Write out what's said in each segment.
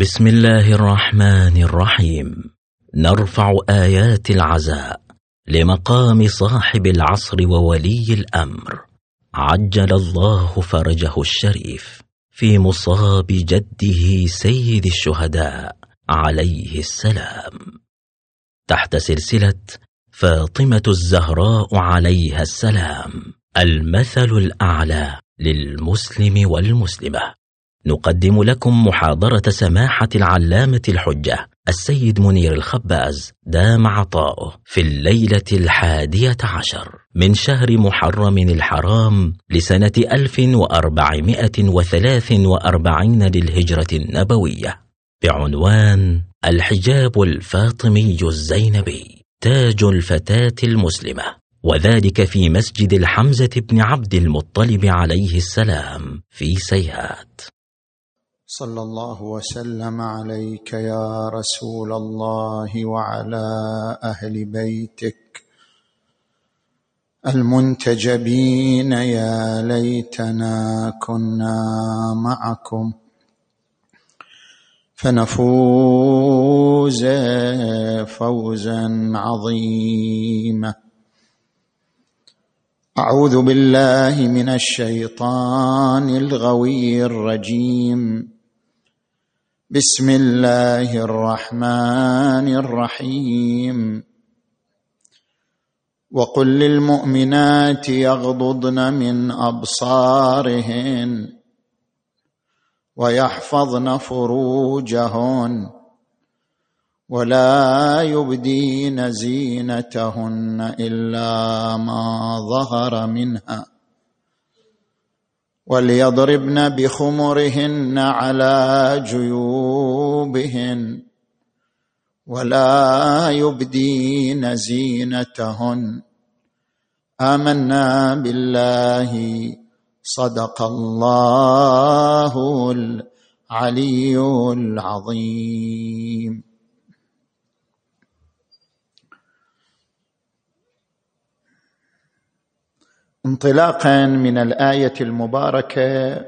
بسم الله الرحمن الرحيم. نرفع آيات العزاء لمقام صاحب العصر وولي الأمر. عجل الله فرجه الشريف في مصاب جده سيد الشهداء عليه السلام. تحت سلسلة فاطمة الزهراء عليها السلام المثل الأعلى للمسلم والمسلمة. نقدم لكم محاضرة سماحة العلامة الحجة السيد منير الخباز دام عطاؤه في الليلة الحادية عشر من شهر محرم الحرام لسنة 1443 للهجرة النبوية. بعنوان الحجاب الفاطمي الزينبي تاج الفتاة المسلمة. وذلك في مسجد الحمزة بن عبد المطلب عليه السلام في سيهات. صلى الله وسلم عليك يا رسول الله وعلى أهل بيتك المنتجبين يا ليتنا كنا معكم فنفوز فوزا عظيما. أعوذ بالله من الشيطان الغوي الرجيم. بسم الله الرحمن الرحيم. وقل للمؤمنات يغضضن من أبصارهن ويحفظن فروجهن ولا يبدين زينتهن إلا ما ظهر منها. وليضربن بخمرهن على جيوبهن ولا يبدين زينتهن. آمنا بالله. صدق الله العلي العظيم. انطلاقا من الآية المباركة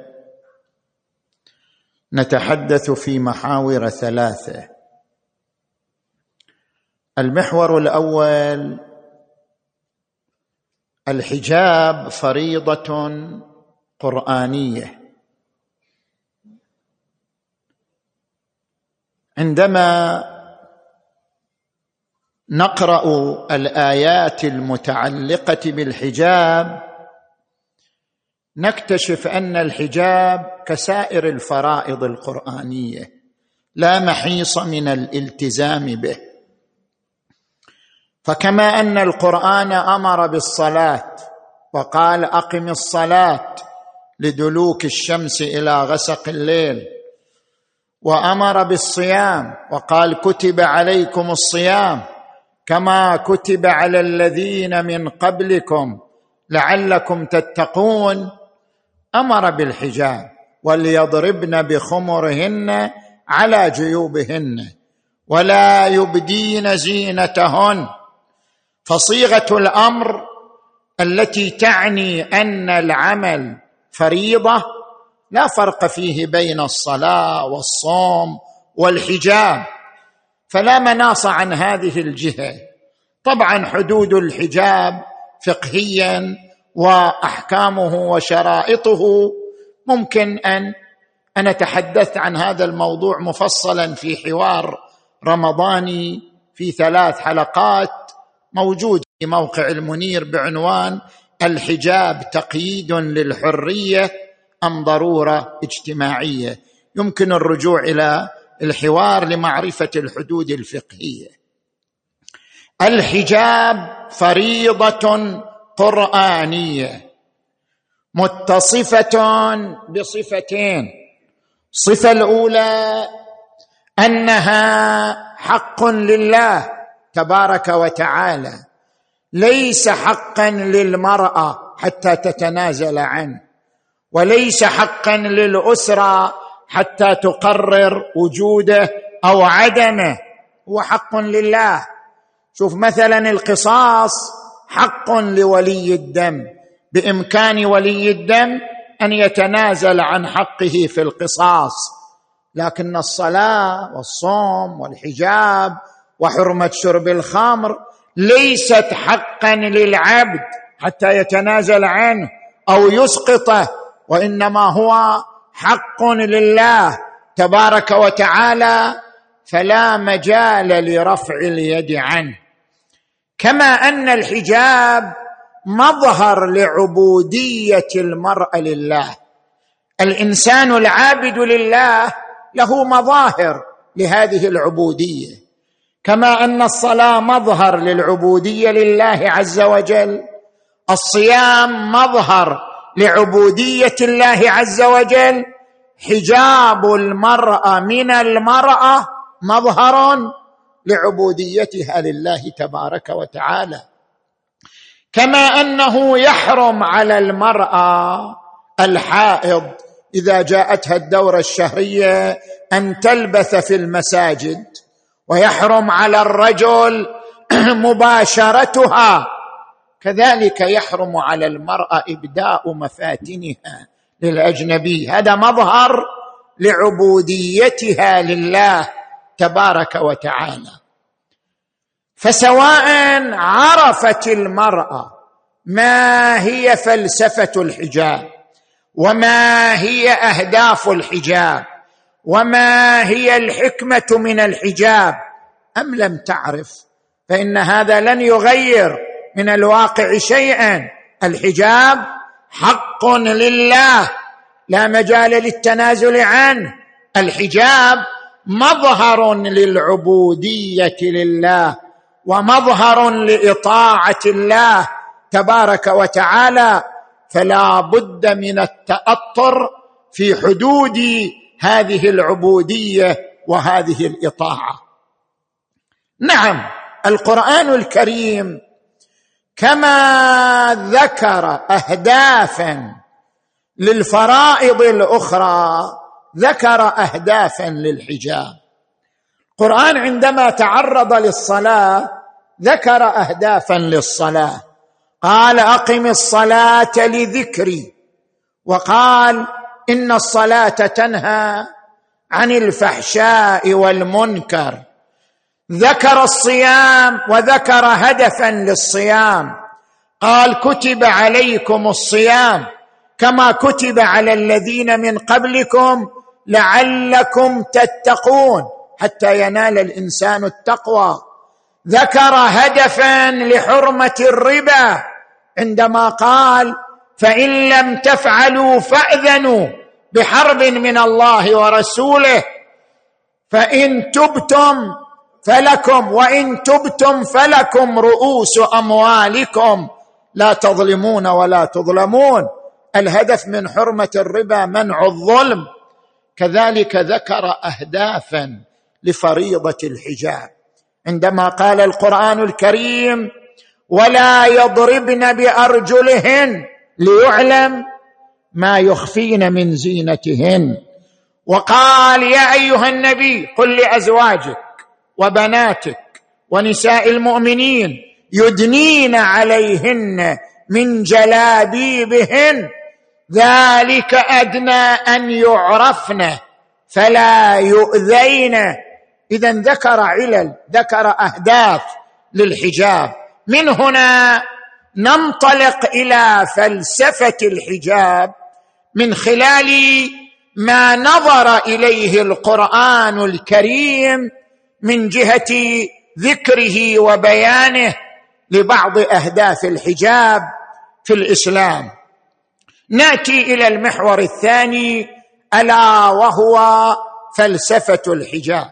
نتحدث في محاور ثلاثة. المحور الأول الحجاب فريضة قرآنية. عندما نقرأ الآيات المتعلقة بالحجاب نكتشف أن الحجاب كسائر الفرائض القرآنية لا محيص من الالتزام به. فكما أن القرآن أمر بالصلاة وقال أقم الصلاة لدلوك الشمس إلى غسق الليل وأمر بالصيام وقال كتب عليكم الصيام كما كتب على الذين من قبلكم لعلكم تتقون. أمر بالحجاب وليضربن بخمرهن على جيوبهن ولا يبدين زينتهن. فصيغة الأمر التي تعني أن العمل فريضة لا فرق فيه بين الصلاة والصوم والحجاب. فلا مناص عن هذه الجهة. طبعا حدود الحجاب فقهيا وأحكامه وشرائطه ممكن أن أنا تحدثت عن هذا الموضوع مفصلا في حوار رمضاني في ثلاث حلقات موجود في موقع المنير بعنوان الحجاب تقييد للحرية أم ضرورة اجتماعية. يمكن الرجوع إلى الحوار لمعرفة الحدود الفقهية. الحجاب فريضة قرآنية متصفة بصفتين. الصفه الأولى أنها حق لله تبارك وتعالى ليس حقا للمرأة حتى تتنازل عنه وليس حقا للأسرة حتى تقرر وجوده أو عدمه هو حق لله. شوف مثلا القصاص حق لولي الدم بإمكان ولي الدم أن يتنازل عن حقه في القصاص. لكن الصلاة والصوم والحجاب وحرمة شرب الخمر ليست حقا للعبد حتى يتنازل عنه أو يسقطه وإنما هو حق لله تبارك وتعالى فلا مجال لرفع اليد عنه. كما أن الحجاب مظهر لعبودية المراه لله. الإنسان العابد لله له مظاهر لهذه العبودية. كما أن الصلاة مظهر للعبودية لله عز وجل. الصيام مظهر لعبودية الله عز وجل. حجاب المرأة من المرأة مظهر لعبوديتها لله تبارك وتعالى. كما أنه يحرم على المرأة الحائض إذا جاءتها الدورة الشهرية أن تلبث في المساجد ويحرم على الرجل مباشرتها. كذلك يحرم على المرأة إبداء مفاتنها للأجنبي. هذا مظهر لعبوديتها لله. تبارك وتعالى. فسواء عرفت المرأة ما هي فلسفة الحجاب وما هي أهداف الحجاب وما هي الحكمة من الحجاب أم لم تعرف فإن هذا لن يغير من الواقع شيئا. الحجاب حق لله لا مجال للتنازل عنه. الحجاب مظهر للعبودية لله ومظهر لإطاعة الله تبارك وتعالى فلا بد من التأطر في حدود هذه العبودية وهذه الإطاعة. نعم القرآن الكريم كما ذكر اهدافا للفرائض الأخرى ذكر اهدافا للحجاب. القرآن عندما تعرض للصلاة ذكر اهدافا للصلاة. قال أقم الصلاة لذكري. وقال إن الصلاة تنهى عن الفحشاء والمنكر. ذكر الصيام وذكر هدفا للصيام. قال كتب عليكم الصيام كما كتب على الذين من قبلكم لعلكم تتقون حتى ينال الإنسان التقوى. ذكر هدفا لحرمة الربا عندما قال فإن لم تفعلوا فأذنوا بحرب من الله ورسوله فإن تبتم فلكم وإن تبتم فلكم رؤوس أموالكم. لا تظلمون ولا تظلمون. الهدف من حرمة الربا منع الظلم. كذلك ذكر اهدافا لفريضة الحجاب. عندما قال القرآن الكريم ولا يضربن بأرجلهن ليعلم ما يخفين من زينتهن. وقال يا أيها النبي قل لأزواجك وبناتك ونساء المؤمنين يدنين عليهن من جلابيبهن ذلك أدنى أن يعرفن فلا يؤذين. اذا ذكر علل ذكر أهداف للحجاب. من هنا ننطلق إلى فلسفة الحجاب من خلال ما نظر إليه القرآن الكريم من جهة ذكره وبيانه لبعض أهداف الحجاب في الإسلام. ناتي إلى المحور الثاني ألا وهو فلسفة الحجاب.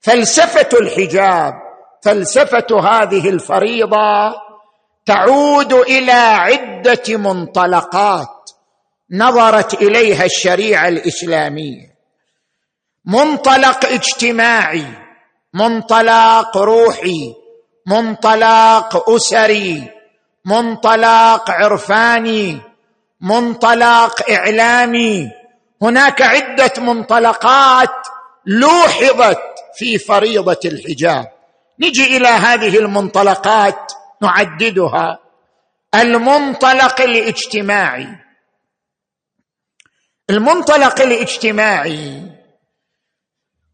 فلسفة الحجاب فلسفة هذه الفريضة تعود إلى عدة منطلقات نظرت إليها الشريعة الإسلامية. منطلق اجتماعي منطلق روحي منطلق أسري منطلق عرفاني منطلق إعلامي. هناك عدة منطلقات لوحظت في فريضة الحجاب. نجي إلى هذه المنطلقات نعددها. المنطلق الاجتماعي. المنطلق الاجتماعي.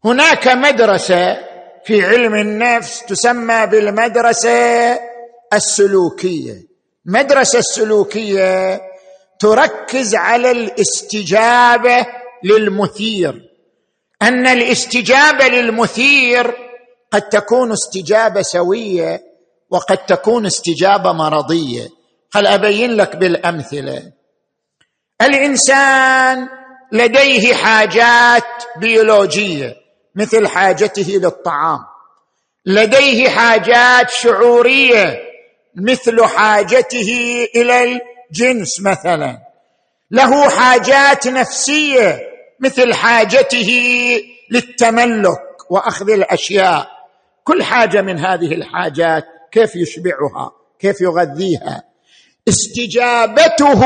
هناك مدرسة في علم النفس تسمى بالمدرسة السلوكية. المدرسة السلوكية تركز على الاستجابة للمثير. أن الاستجابة للمثير قد تكون استجابة سوية وقد تكون استجابة مرضية. خل أبين لك بالأمثلة؟ الإنسان لديه حاجات بيولوجية مثل حاجته للطعام. لديه حاجات شعورية مثل حاجته إلى الجنس مثلا. له حاجات نفسية مثل حاجته للتملك وأخذ الأشياء. كل حاجة من هذه الحاجات كيف يشبعها كيف يغذيها. استجابته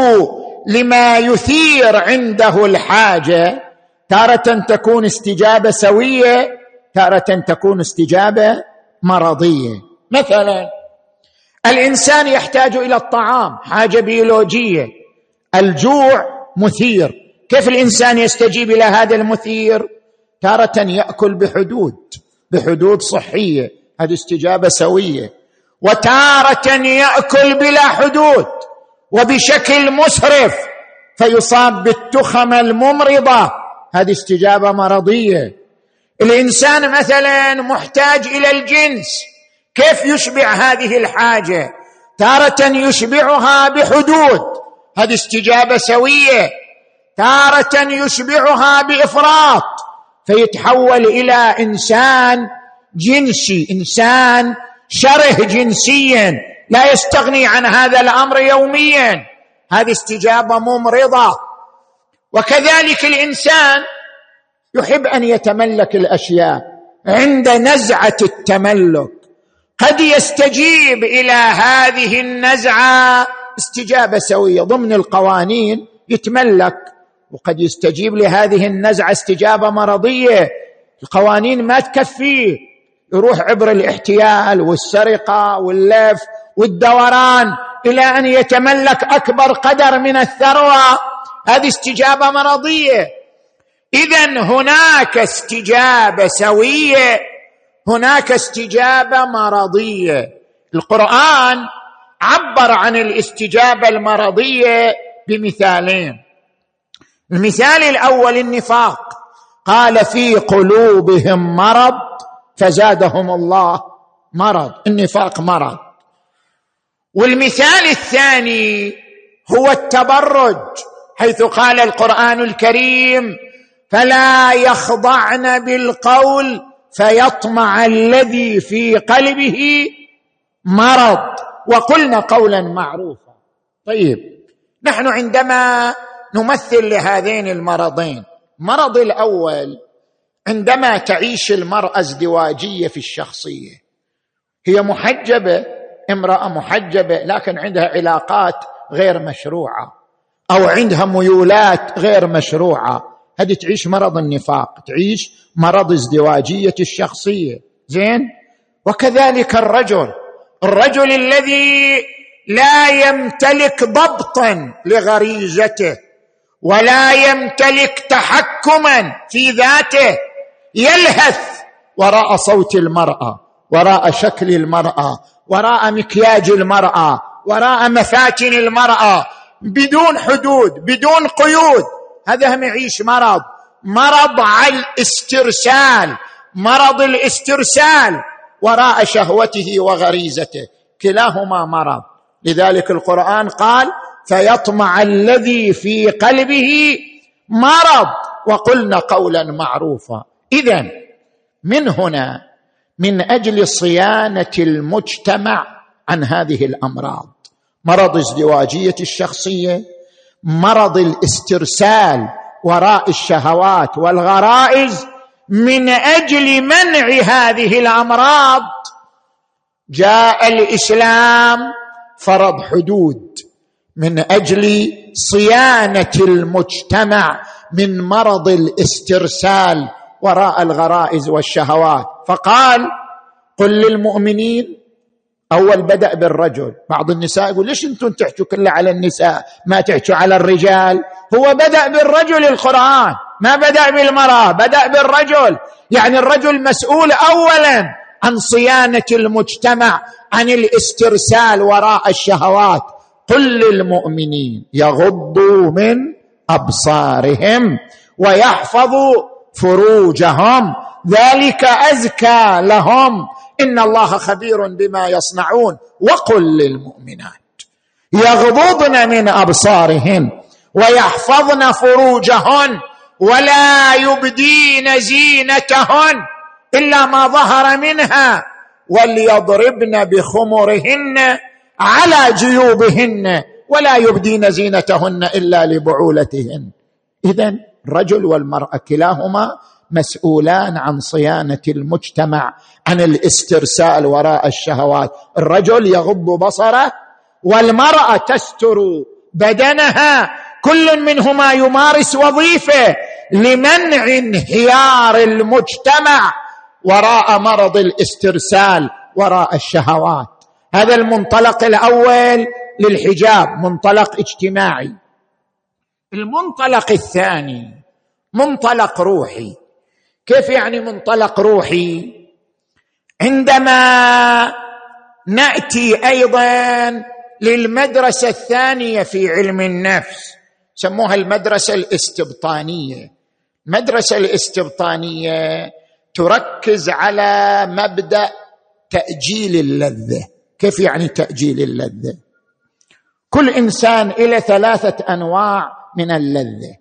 لما يثير عنده الحاجة تارة تكون استجابة سوية تارة تكون استجابة مرضية. مثلا الإنسان يحتاج إلى الطعام حاجة بيولوجية. الجوع مثير. كيف الإنسان يستجيب إلى هذا المثير؟ تارة يأكل بحدود بحدود صحية. هذه استجابة سوية. وتارة يأكل بلا حدود وبشكل مسرف فيصاب بالتخم الممرضة. هذه استجابة مرضية. الإنسان مثلا محتاج إلى الجنس. كيف يشبع هذه الحاجة؟ تارة يشبعها بحدود. هذه استجابة سوية. تارة يشبعها بإفراط. فيتحول إلى إنسان جنسي. إنسان شره جنسيا. لا يستغني عن هذا الأمر يوميا. هذه استجابة ممرضة. وكذلك الإنسان يحب أن يتملك الأشياء عند نزعة التملك. قد يستجيب إلى هذه النزعة. استجابة سوية. ضمن القوانين يتملك وقد يستجيب لهذه النزعة استجابة مرضية. القوانين ما تكفيه يروح عبر الاحتيال والسرقة واللف والدوران إلى أن يتملك أكبر قدر من الثروة. هذه استجابة مرضية. اذا هناك استجابة سوية. هناك استجابة مرضية. القرآن عبر عن الاستجابة المرضية بمثالين. المثال الأول النفاق. قال في قلوبهم مرض فزادهم الله. مرض النفاق مرض. والمثال الثاني هو التبرج حيث قال القرآن الكريم فلا يخضعن بالقول فيطمع الذي في قلبه مرض. وقلنا قولا معروفا. طيب نحن عندما نمثل لهذين المرضين مرض الأول عندما تعيش المرأة ازدواجية في الشخصية هي محجبة امرأة محجبة لكن عندها علاقات غير مشروعة أو عندها ميولات غير مشروعة هذه تعيش مرض النفاق تعيش مرض ازدواجية الشخصية. زين؟ وكذلك الرجل الرجل الذي لا يمتلك ضبطا لغريزته ولا يمتلك تحكما في ذاته يلهث وراء صوت المرأة وراء شكل المرأة وراء مكياج المرأة وراء مفاتن المرأة بدون حدود بدون قيود. هذا هم يعيش مرض. مرض على الاسترسال. مرض الاسترسال. وراء شهوته وغريزته. كلاهما مرض. لذلك القرآن قال فيطمع الذي في قلبه مرض. وقلنا قولا معروفا. اذا من هنا من أجل صيانة المجتمع عن هذه الأمراض. مرض ازدواجية الشخصية مرض الاسترسال وراء الشهوات والغرائز من أجل منع هذه الأمراض. جاء الإسلام فرض حدود من أجل صيانة المجتمع من مرض الاسترسال وراء الغرائز والشهوات. فقال قل للمؤمنين أول بدأ بالرجل. بعض النساء يقول ليش أنتم تحكوا كله على النساء؟ ما تحكوا على الرجال. هو بدأ بالرجل القرآن ما بدأ بالمرأة بدأ بالرجل. يعني الرجل مسؤول اولا عن صيانة المجتمع عن الاسترسال وراء الشهوات. قل للمؤمنين يغضوا من أبصارهم ويحفظوا فروجهم. ذلك أزكى لهم. ان الله خبير بما يصنعون وقل للمؤمنات يغضضن من ابصارهن ويحفظن فروجهن ولا يبدين زينتهن الا ما ظهر منها وليضربن بخمرهن على جيوبهن ولا يبدين زينتهن الا لبعولتهن. اذا الرجل والمراه كلاهما مسؤولان عن صيانه المجتمع عن الاسترسال وراء الشهوات. الرجل يغض بصره والمرأة تستر بدنها. كل منهما يمارس وظيفه لمنع انهيار المجتمع وراء مرض الاسترسال وراء الشهوات. هذا المنطلق الأول للحجاب منطلق اجتماعي. المنطلق الثاني منطلق روحي. كيف يعني منطلق روحي؟ عندما نأتي أيضا للمدرسة الثانية في علم النفس سموها المدرسة الاستبطانية. المدرسة الاستبطانية تركز على مبدأ تأجيل اللذة. كيف يعني تأجيل اللذة؟ كل إنسان إلى ثلاثة أنواع من اللذة.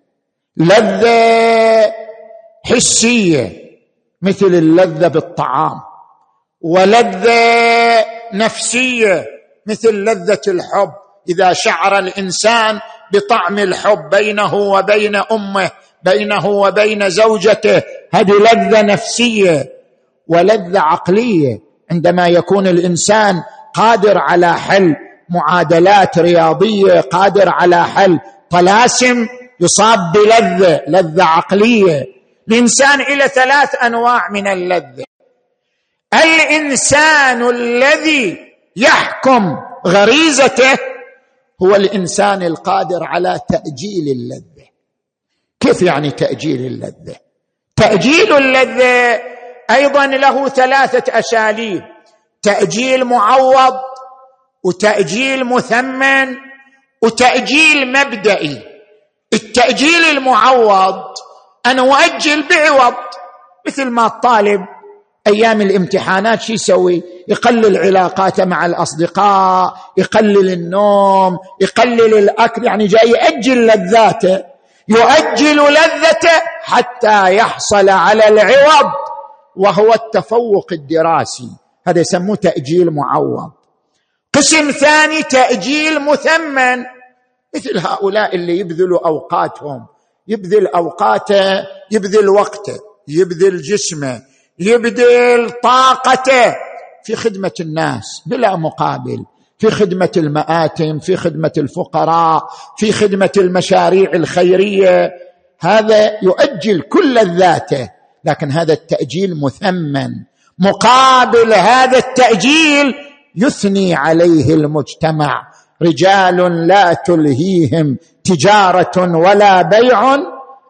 لذة حسية مثل اللذة بالطعام. ولذة نفسية مثل لذة الحب. إذا شعر الإنسان بطعم الحب بينه وبين أمه بينه وبين زوجته هذه لذة نفسية ولذة عقلية. عندما يكون الإنسان قادر على حل معادلات رياضية قادر على حل طلاسم يصاب بلذة لذة عقلية. الإنسان إلى ثلاث أنواع من اللذة. الإنسان الذي يحكم غريزته هو الإنسان القادر على تأجيل اللذة. كيف يعني تأجيل اللذة؟ تأجيل اللذة أيضا له ثلاثة اساليب تأجيل معوض وتأجيل مثمن وتأجيل مبدئي. التأجيل المعوض أنا أؤجل بعوض مثل ما الطالب أيام الامتحانات شو يسوي؟ يقلل علاقاته مع الأصدقاء يقلل النوم يقلل الأكل يعني جاي يأجل لذاته يؤجل لذته حتى يحصل على العوض وهو التفوق الدراسي. هذا يسموه تأجيل معوض. قسم ثاني تأجيل مثمن. مثل هؤلاء اللي يبذلوا أوقاتهم. يبذل أوقاته يبذل وقته يبذل جسمه يبذل طاقته في خدمة الناس بلا مقابل في خدمة المآتم في خدمة الفقراء في خدمة المشاريع الخيرية. هذا يؤجل كل ذاته لكن هذا التأجيل مثمن. مقابل هذا التأجيل يثني عليه المجتمع. رجال لا تلهيهم تجارة ولا بيع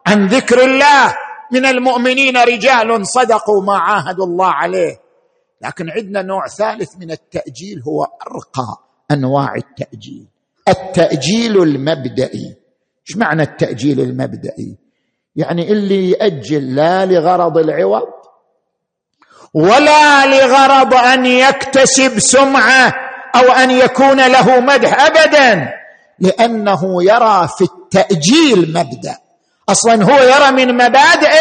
عن ذكر الله. من المؤمنين رجال صدقوا ما عاهدوا الله عليه. لكن عندنا نوع ثالث من التأجيل هو أرقى أنواع التأجيل. التأجيل المبدئي. إيش معنى التأجيل المبدئي؟ يعني اللي يأجل لا لغرض العوض ولا لغرض أن يكتسب سمعة أو أن يكون له مدح ابدا لأنه يرى في التأجيل مبدأ. أصلا هو يرى من مبادئ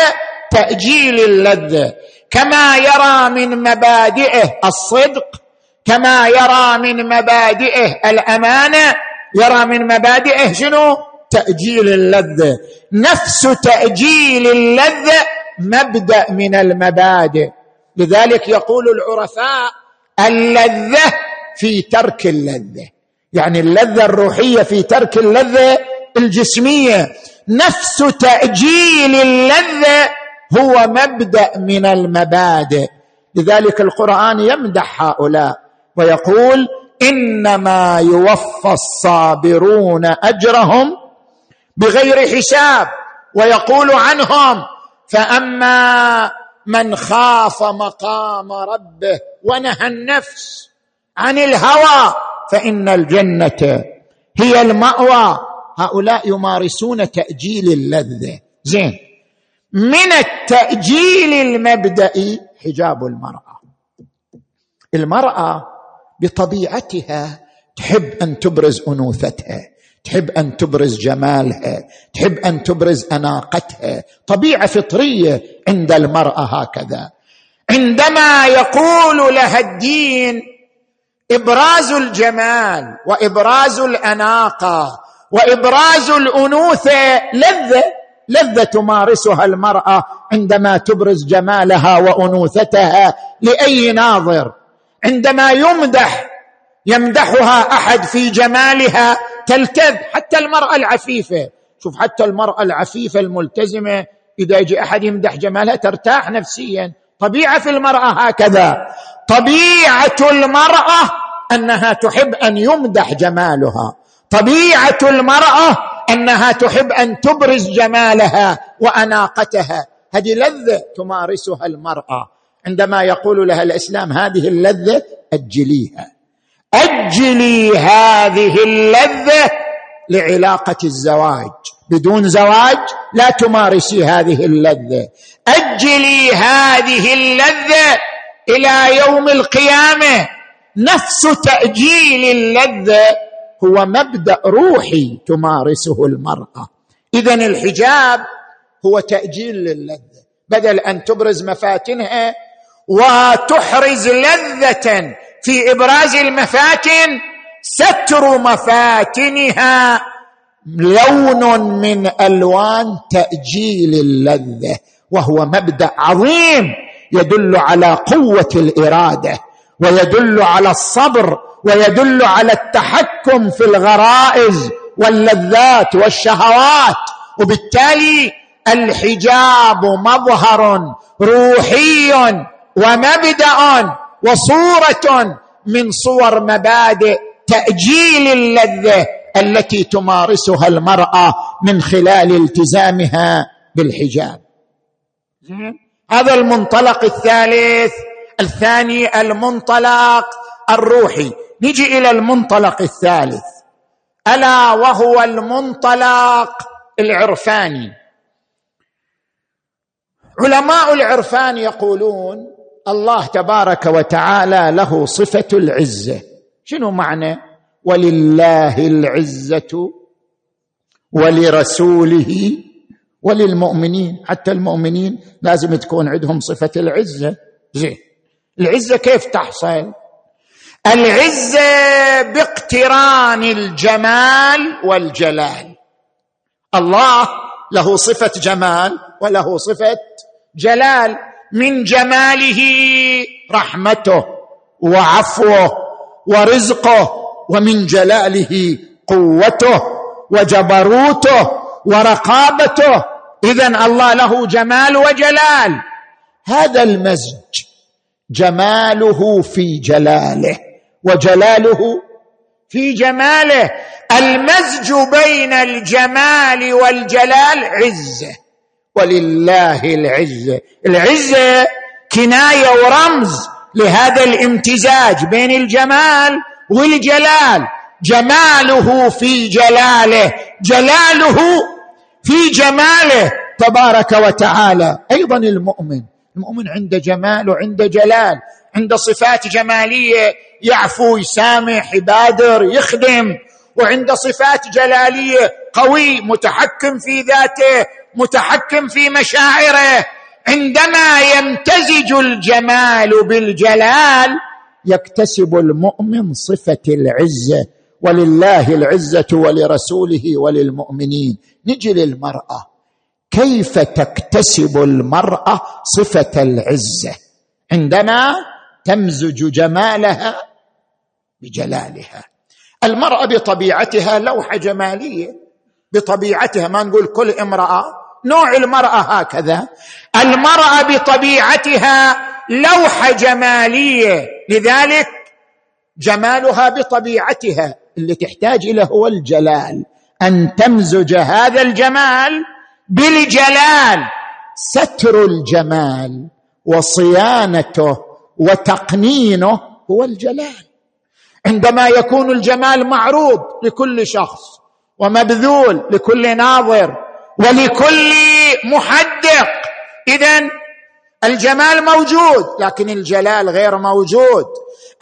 تأجيل اللذه كما يرى من مبادئه الصدق كما يرى من مبادئه الأمانة يرى من مبادئه شنو؟ تأجيل اللذه نفس تأجيل اللذه مبدأ من المبادئ. لذلك يقول العرفاء اللذة في ترك اللذة. يعني اللذة الروحية في ترك اللذة الجسمية. نفس تأجيل اللذه هو مبدأ من المبادئ. لذلك القرآن يمدح هؤلاء ويقول إنما يوفى الصابرون أجرهم بغير حساب ويقول عنهم فأما من خاف مقام ربه ونهى النفس عن الهوى فإن الجنة هي المأوى. هؤلاء يمارسون تأجيل اللذة. زين. من التأجيل المبدئي حجاب المرأة. المرأة بطبيعتها تحب أن تبرز أنوثتها تحب أن تبرز جمالها تحب أن تبرز أناقتها. طبيعة فطرية عند المرأة هكذا. عندما يقول لها الدين إبراز الجمال وإبراز الأناقة وإبراز الانوثه لذة لذة تمارسها المرأة عندما تبرز جمالها وأنوثتها لأي ناظر. عندما يمدح يمدحها أحد في جمالها تلتذ حتى المرأة العفيفة. شوف حتى المرأة العفيفة الملتزمة إذا يجي أحد يمدح جمالها ترتاح نفسيا. طبيعة في المرأة هكذا. طبيعة المرأة أنها تحب أن يمدح جمالها. طبيعة المرأة أنها تحب أن تبرز جمالها وأناقتها. هذه لذة تمارسها المرأة. عندما يقول لها الإسلام هذه اللذة أجليها. أجلي هذه اللذة لعلاقة الزواج. بدون زواج لا تمارسي هذه اللذة. أجلي هذه اللذة إلى يوم القيامة. نفس تأجيل اللذة هو مبدأ روحي تمارسه المرأة. اذا الحجاب هو تأجيل للذة. بدل أن تبرز مفاتنها وتحرز لذة في إبراز المفاتن ستر مفاتنها لون من ألوان تأجيل اللذة وهو مبدأ عظيم يدل على قوة الإرادة ويدل على الصبر ويدل على التحكم في الغرائز واللذات والشهوات. وبالتالي الحجاب مظهر روحي ومبدأ وصورة من صور مبادئ تأجيل اللذة التي تمارسها المرأة من خلال التزامها بالحجاب. هذا المنطلق الثالث الثاني المنطلق الروحي. نجي إلى المنطلق الثالث. ألا وهو المنطلق العرفاني. علماء العرفان يقولون الله تبارك وتعالى له صفة العزة. شنو معنى؟ ولله العزة ولرسوله وللمؤمنين. حتى المؤمنين لازم تكون عندهم صفة العزة. زين. العزة كيف تحصل؟ العزه باقتران الجمال والجلال. الله له صفة جمال وله صفة جلال. من جماله رحمته وعفوه ورزقه ومن جلاله قوته وجبروته ورقابته. اذا الله له جمال وجلال. هذا المزج جماله في جلاله. وجلاله في جماله. المزج بين الجمال والجلال عزه ولله العزه العزه كناية ورمز لهذا الامتزاج بين الجمال والجلال. جماله في جلاله. جلاله في جماله. تبارك وتعالى. أيضا المؤمن. المؤمن عنده جمال وعنده جلال. عنده صفات جمالية. يعفو يسامح يبادر يخدم. وعنده صفات جلالية قوي متحكم في ذاته متحكم في مشاعره. عندما يمتزج الجمال بالجلال يكتسب المؤمن صفة العزة. ولله العزة ولرسوله وللمؤمنين. نجي للمرأة. كيف تكتسب المرأة صفة العزة؟ عندما تمزج جمالها بجلالها. المرأة بطبيعتها لوحة جمالية. بطبيعتها ما نقول كل امرأة نوع المرأة هكذا. المرأة بطبيعتها لوحة جمالية. لذلك جمالها بطبيعتها اللي تحتاج اليه هو الجلال. أن تمزج هذا الجمال بالجلال. ستر الجمال وصيانته وتقنينه هو الجلال. عندما يكون الجمال معروض لكل شخص ومبذول لكل ناظر ولكل محدق اذا الجمال موجود لكن الجلال غير موجود.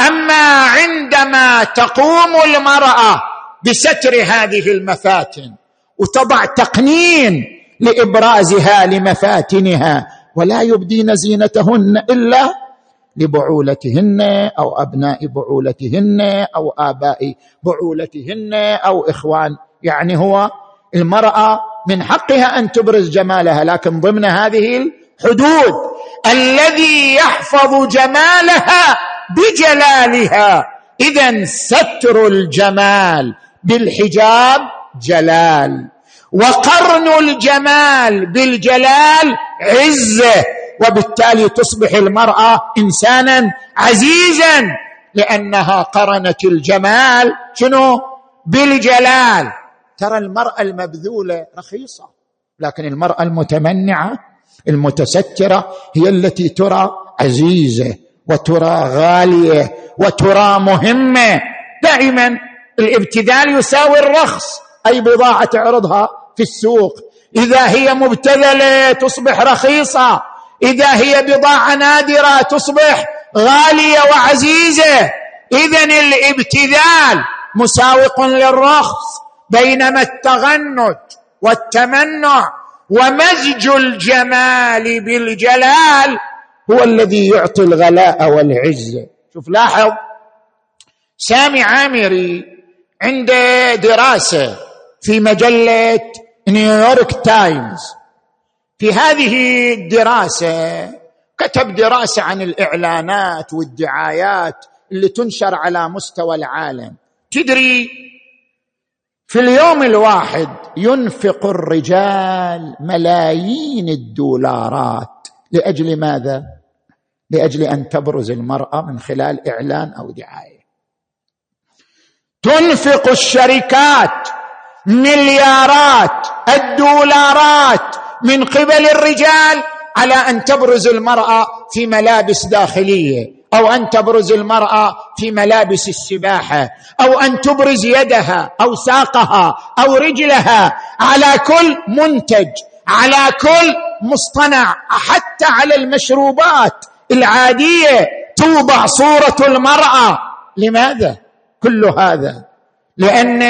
أما عندما تقوم المرأة بستر هذه المفاتن وتضع تقنين لإبرازها لمفاتنها ولا يبدين زينتهن إلا لبعولتهن أو أبناء بعولتهن أو آباء بعولتهن أو إخوان. يعني هو المرأة من حقها أن تبرز جمالها لكن ضمن هذه الحدود الذي يحفظ جمالها بجلالها. اذا ستر الجمال بالحجاب جلال وقرن الجمال بالجلال عزه. وبالتالي تصبح المرأة إنسانا عزيزا لأنها قرنت الجمال. شنو؟ بالجلال. ترى المرأة المبذولة رخيصة لكن المرأة المتمنعة المتسترة هي التي ترى عزيزة وترى غالية وترى مهمة. دائما الابتذال يساوي الرخص أي بضاعة تعرضها في السوق. إذا هي مبتذلة تصبح رخيصة. إذا هي بضاعة نادرة تصبح غالية وعزيزة. اذا الابتذال مساوق للرخص بينما التغنج والتمنع ومزج الجمال بالجلال هو الذي يعطي الغلاء والعزه شوف لاحظ سامي عامري عنده دراسة في مجلة نيويورك تايمز. في هذه الدراسة كتب دراسة عن الإعلانات والدعايات اللي تنشر على مستوى العالم. تدري في اليوم الواحد ينفق الرجال ملايين الدولارات. لأجل ماذا؟ لأجل أن تبرز المرأة من خلال إعلان أو دعاية. تنفق الشركات مليارات الدولارات من قبل الرجال على أن تبرز المرأة في ملابس داخلية أو أن تبرز المرأة في ملابس السباحة أو أن تبرز يدها أو ساقها أو رجلها على كل منتج على كل مصطنع حتى على المشروبات العادية توضع صورة المرأة. لماذا كل هذا؟ لأن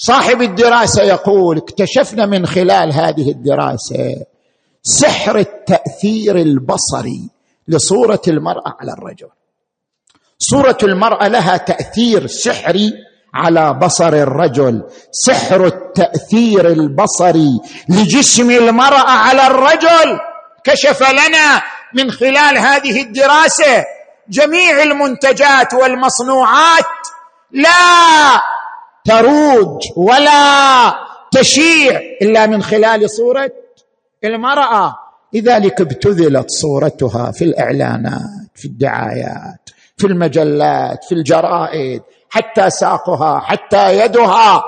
صاحب الدراسة يقول اكتشفنا من خلال هذه الدراسة سحر التأثير البصري لصورة المرأة على الرجل. صورة المرأة لها تأثير سحري على بصر الرجل. سحر التأثير البصري لجسم المرأة على الرجل. كشف لنا من خلال هذه الدراسة جميع المنتجات والمصنوعات. لا! تروج ولا تشيع إلا من خلال صورة المرأة. لذلك ابتذلت صورتها في الإعلانات في الدعايات في المجلات في الجرائد حتى ساقها حتى يدها.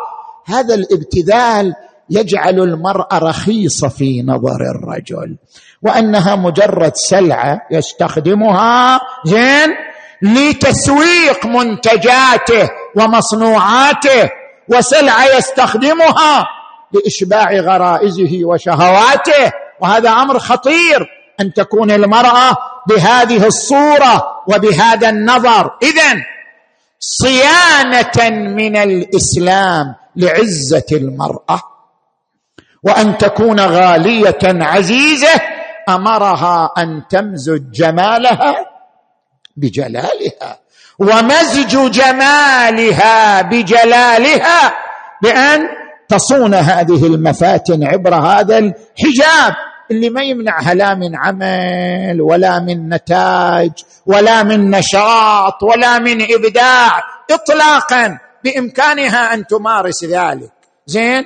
هذا الابتذال يجعل المرأة رخيصة في نظر الرجل وأنها مجرد سلعة يستخدمها زين لتسويق منتجاته. ومصنوعاته وسلعه يستخدمها لإشباع غرائزه وشهواته. وهذا أمر خطير أن تكون المرأة بهذه الصورة وبهذا النظر. اذا صيانة من الإسلام لعزة المرأة وأن تكون غالية عزيزة أمرها أن تمزج جمالها بجلالها. ومزج جمالها بجلالها بأن تصون هذه المفاتن عبر هذا الحجاب اللي ما يمنعها لا من عمل ولا من نتاج ولا من نشاط ولا من إبداع اطلاقا بإمكانها أن تمارس ذلك. زين؟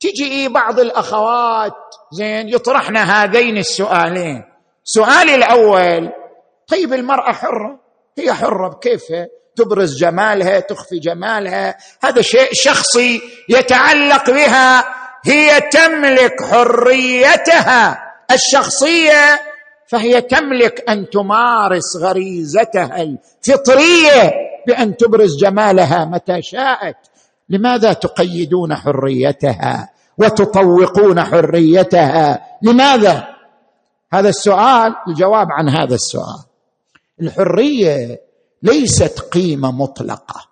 تجي بعض الأخوات زين يطرحن هذين السؤالين. سؤال الأول طيب المرأة حرة؟ هي حرة بكيفها. تبرز جمالها تخفي جمالها. هذا شيء شخصي يتعلق بها. هي تملك حريتها الشخصية فهي تملك أن تمارس غريزتها الفطرية بأن تبرز جمالها متى شاءت. لماذا تقيدون حريتها وتطوقون حريتها؟ لماذا؟ هذا السؤال الجواب عن هذا السؤال. الحرية ليست قيمة مطلقة.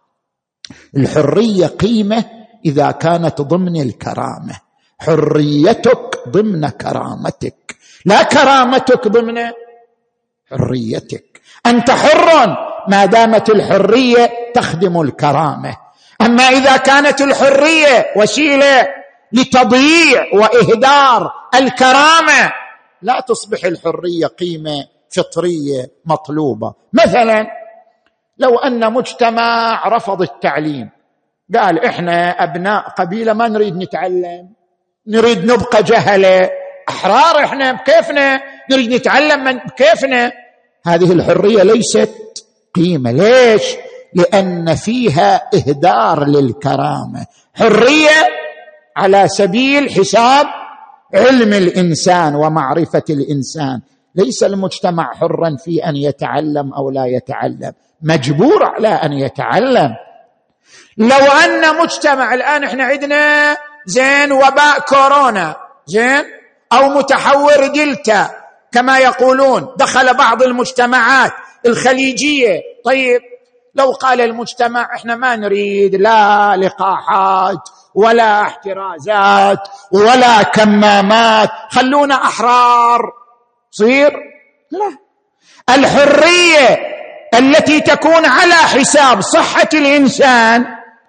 الحرية قيمة إذا كانت ضمن الكرامة. حريتك ضمن كرامتك. لا كرامتك ضمن حريتك. أنت حر ما دامت الحرية تخدم الكرامة. أما إذا كانت الحرية وسيلة لتضييع وإهدار الكرامة لا تصبح الحرية قيمة فطرية مطلوبة. مثلا لو أن مجتمع رفض التعليم قال إحنا أبناء قبيلة ما نريد نتعلم نريد نبقى جهلة. أحرار إحنا بكيفنا؟ نريد نتعلم من بكيفنا؟ هذه الحرية ليست قيمة. ليش؟ لأن فيها إهدار للكرامة. حرية على سبيل حساب علم الإنسان ومعرفة الإنسان. ليس المجتمع حرا في أن يتعلم أو لا يتعلم. مجبور على أن يتعلم. لو أن مجتمع الآن إحنا عندنا زين وباء كورونا زين أو متحور دلتا كما يقولون دخل بعض المجتمعات الخليجية. طيب لو قال المجتمع إحنا ما نريد لا لقاحات ولا احترازات ولا كمامات خلونا أحرار. صير؟ لا. الحرية التي تكون على حساب صحة الإنسان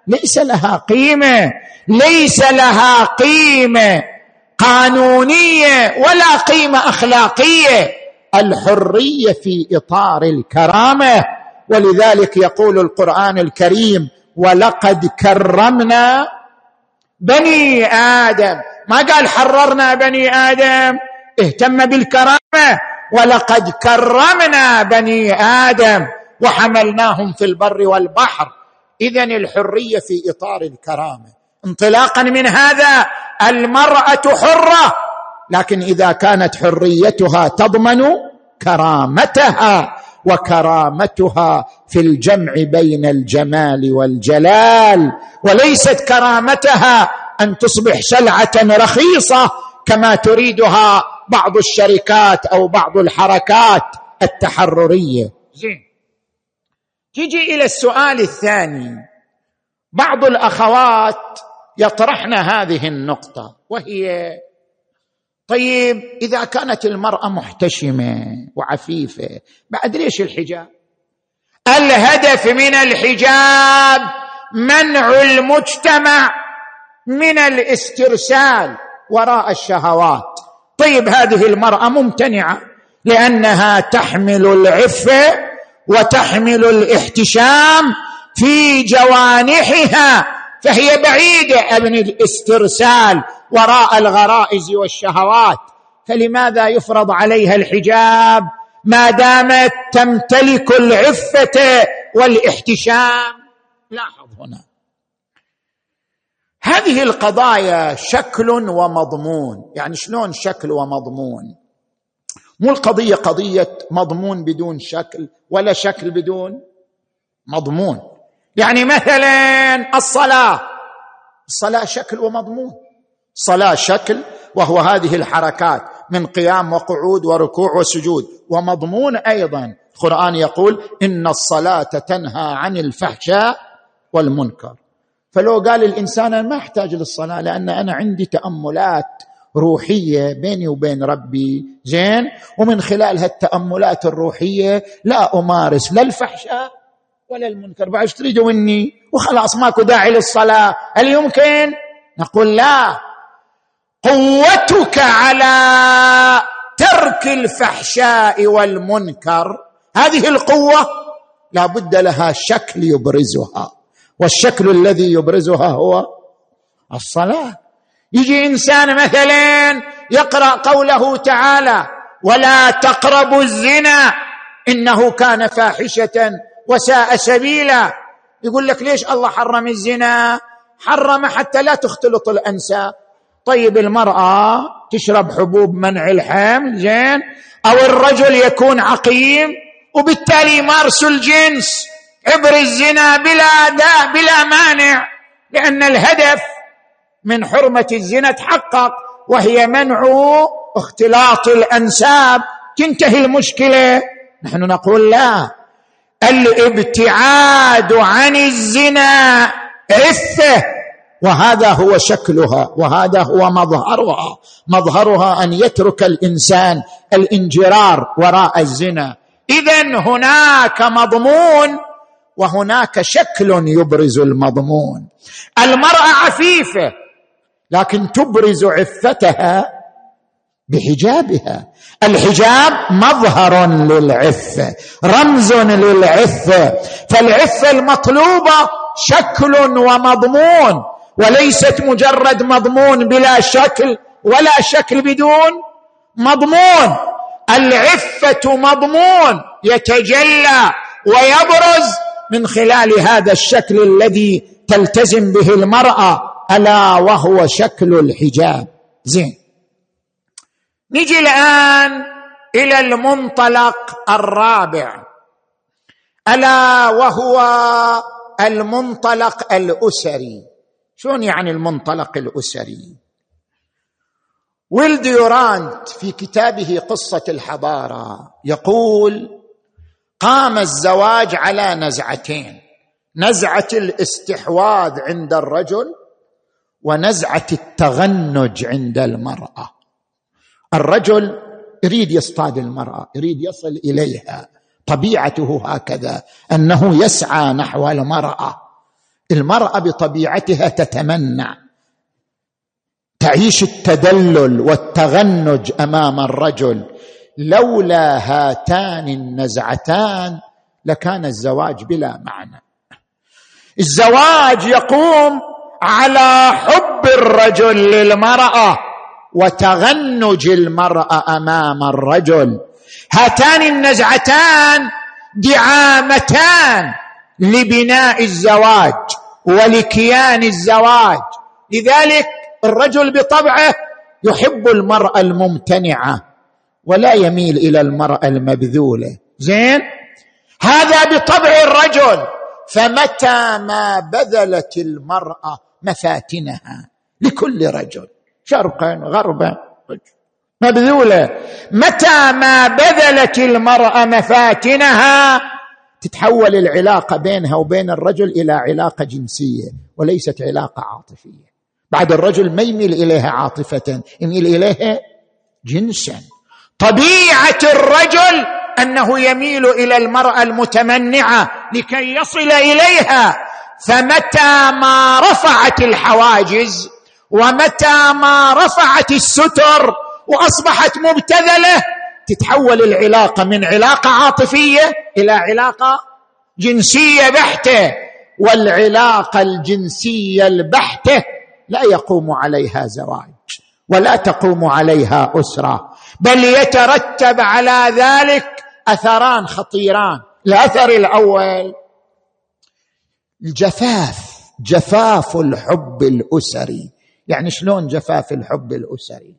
ليس لها قيمة ليس لها قيمة قانونية ولا قيمة أخلاقية. الحرية في إطار الكرامة ولذلك يقول القرآن الكريم ولقد كرمنا بني آدم. ما قال حررنا بني آدم؟ اهتم بالكرامة ولقد كرمنا بني آدم وحملناهم في البر والبحر. اذا الحرية في إطار الكرامة. انطلاقا من هذا المرأة حرة لكن إذا كانت حريتها تضمن كرامتها وكرامتها في الجمع بين الجمال والجلال وليست كرامتها أن تصبح سلعه رخيصة كما تريدها بعض الشركات أو بعض الحركات التحررية. زين. تجي إلى السؤال الثاني. بعض الأخوات يطرحن هذه النقطة وهي طيب إذا كانت المرأة محتشمة وعفيفة بعد ليش الحجاب؟ الهدف من الحجاب منع المجتمع من الاسترسال وراء الشهوات. طيب هذه المرأة ممتنعة لأنها تحمل العفه وتحمل الاحتشام في جوانحها فهي بعيدة ابن الاسترسال وراء الغرائز والشهوات. فلماذا يفرض عليها الحجاب؟ ما دامت تمتلك العفة والاحتشام. لاحظ هنا. هذه القضايا شكل ومضمون. يعني شلون شكل ومضمون؟ مو القضية قضية مضمون بدون شكل ولا شكل بدون مضمون. يعني مثلا الصلاة. الصلاة شكل ومضمون. صلاه شكل وهو هذه الحركات من قيام وقعود وركوع وسجود. ومضمون أيضا. القرآن يقول إن الصلاة تنهى عن الفحشاء والمنكر. فلو قال الإنسان أنا ما أحتاج للصلاة لأن أنا عندي تأملات روحية بيني وبين ربي. زين؟ ومن خلال هالتأملات الروحية لا أمارس لا الفحشاء ولا المنكر. بعد إيش تريدوا مني؟ وخلاص ماكو داعي للصلاة. هل يمكن؟ نقول لا. قوتك على ترك الفحشاء والمنكر هذه القوة لا بد لها شكل يبرزها. والشكل الذي يبرزها هو الصلاة. يجي إنسان مثلا يقرأ قوله تعالى ولا تقربوا الزنا إنه كان فاحشة وساء سبيلا. يقول لك ليش الله حرم الزنا؟ حرم حتى لا تختلط الانساب طيب المرأة تشرب حبوب منع الحمل زين؟ أو الرجل يكون عقيم وبالتالي يمارس الجنس. عبر الزنا بلا داء بلا مانع لأن الهدف من حرمة الزنا تحقق وهي منع اختلاط الأنساب. تنتهي المشكلة. نحن نقول لا. الابتعاد عن الزنا عفه وهذا هو شكلها وهذا هو مظهرها. مظهرها أن يترك الإنسان الانجرار وراء الزنا. اذا هناك مضمون وهناك شكل يبرز المضمون. المرأة عفيفة لكن تبرز عفتها بحجابها. الحجاب مظهر للعفة رمز للعفة. فالعفة المطلوبة شكل ومضمون وليست مجرد مضمون بلا شكل ولا شكل بدون مضمون. العفة مضمون يتجلى ويبرز من خلال هذا الشكل الذي تلتزم به المرأة ألا وهو شكل الحجاب. زين. نجي الآن إلى المنطلق الرابع. ألا وهو المنطلق الأسري. شلون يعني المنطلق الأسري؟ ويلد يورانت في كتابه قصة الحضارة. يقول قام الزواج على نزعتين. نزعة الاستحواذ عند الرجل ونزعة التغنج عند المرأة. الرجل يريد يصطاد المرأة يريد يصل إليها. طبيعته هكذا أنه يسعى نحو المرأة. المرأة بطبيعتها تتمنع. تعيش التدلل والتغنج أمام الرجل. لولا هاتان النزعتان لكان الزواج بلا معنى. الزواج يقوم على حب الرجل للمرأة وتغنج المرأة أمام الرجل. هاتان النزعتان دعامتان لبناء الزواج ولكيان الزواج. لذلك الرجل بطبعه يحب المرأة الممتنعة. ولا يميل إلى المرأة المبذولة. زين؟ هذا بطبع الرجل. فمتى ما بذلت المرأة مفاتنها لكل رجل؟ شرقا غربا مبذولة. متى ما بذلت المرأة مفاتنها؟ تتحول العلاقة بينها وبين الرجل إلى علاقة جنسية وليست علاقة عاطفية. بعد الرجل ما يميل إليها عاطفة يميل إليها جنسا. طبيعة الرجل أنه يميل إلى المرأة المتمنعة لكي يصل إليها. فمتى ما رفعت الحواجز ومتى ما رفعت الستر وأصبحت مبتذلة تتحول العلاقة من علاقة عاطفية إلى علاقة جنسية بحتة. والعلاقة الجنسية البحتة لا يقوم عليها زواج ولا تقوم عليها أسرة. بل يترتب على ذلك أثران خطيران. الأثر الأول الجفاف جفاف الحب الأسري. يعني شلون جفاف الحب الأسري؟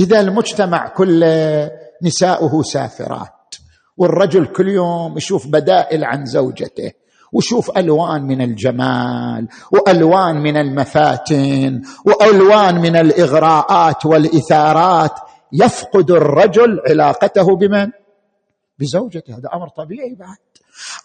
إذا المجتمع كله نساؤه سافرات والرجل كل يوم يشوف بدائل عن زوجته وشوف ألوان من الجمال وألوان من المفاتن وألوان من الإغراءات والإثارات يفقد الرجل علاقته بمن؟ بزوجته هذا أمر طبيعي بعد.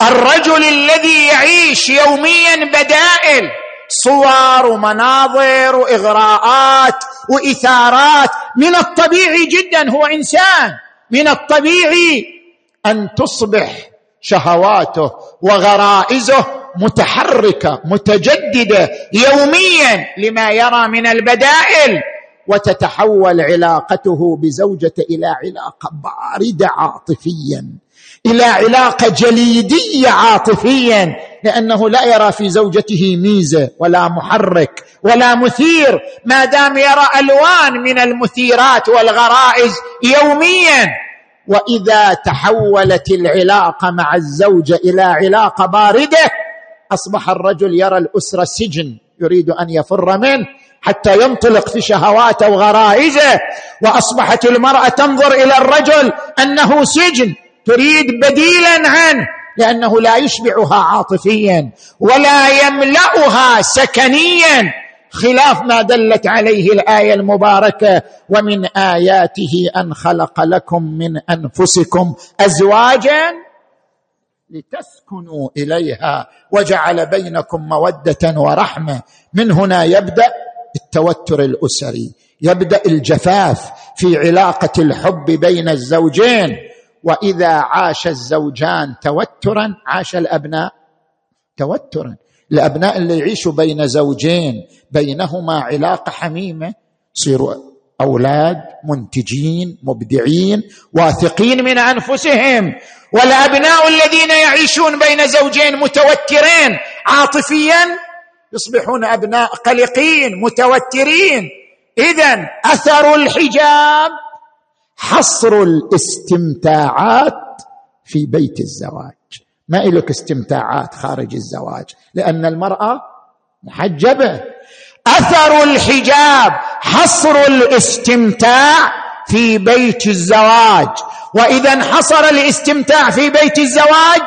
الرجل الذي يعيش يوميا بدائل صور ومناظر وإغراءات وإثارات. من الطبيعي جدا هو إنسان. من الطبيعي أن تصبح شهواته وغرائزه متحركة متجددة يوميا لما يرى من البدائل. وتتحول علاقته بزوجته إلى علاقة باردة عاطفيا إلى علاقة جليدية عاطفيا لأنه لا يرى في زوجته ميزة ولا محرك ولا مثير ما دام يرى ألوان من المثيرات والغرائز يوميا. وإذا تحولت العلاقة مع الزوجة إلى علاقة باردة أصبح الرجل يرى الأسرة سجن يريد أن يفر منه. حتى ينطلق في شهواته وغرائزه وأصبحت المرأة تنظر إلى الرجل أنه سجن تريد بديلا عنه لأنه لا يشبعها عاطفيا ولا يملأها سكنيا خلاف ما دلت عليه الآية المباركة ومن آياته أن خلق لكم من أنفسكم ازواجا لتسكنوا إليها وجعل بينكم مودة ورحمة من هنا يبدأ التوتر الأسري يبدأ الجفاف في علاقة الحب بين الزوجين. وإذا عاش الزوجان توترا عاش الأبناء توترا. الأبناء اللي يعيشوا بين زوجين بينهما علاقة حميمة يصيروا أولاد منتجين مبدعين واثقين من أنفسهم. والأبناء الذين يعيشون بين زوجين متوترين عاطفيا يصبحون أبناء قلقين متوترين. اذا أثر الحجاب حصر الاستمتاعات في بيت الزواج. ما إلك استمتاعات خارج الزواج؟ لأن المرأة محجبة. أثر الحجاب حصر الاستمتاع في بيت الزواج. وإذا انحصر الاستمتاع في بيت الزواج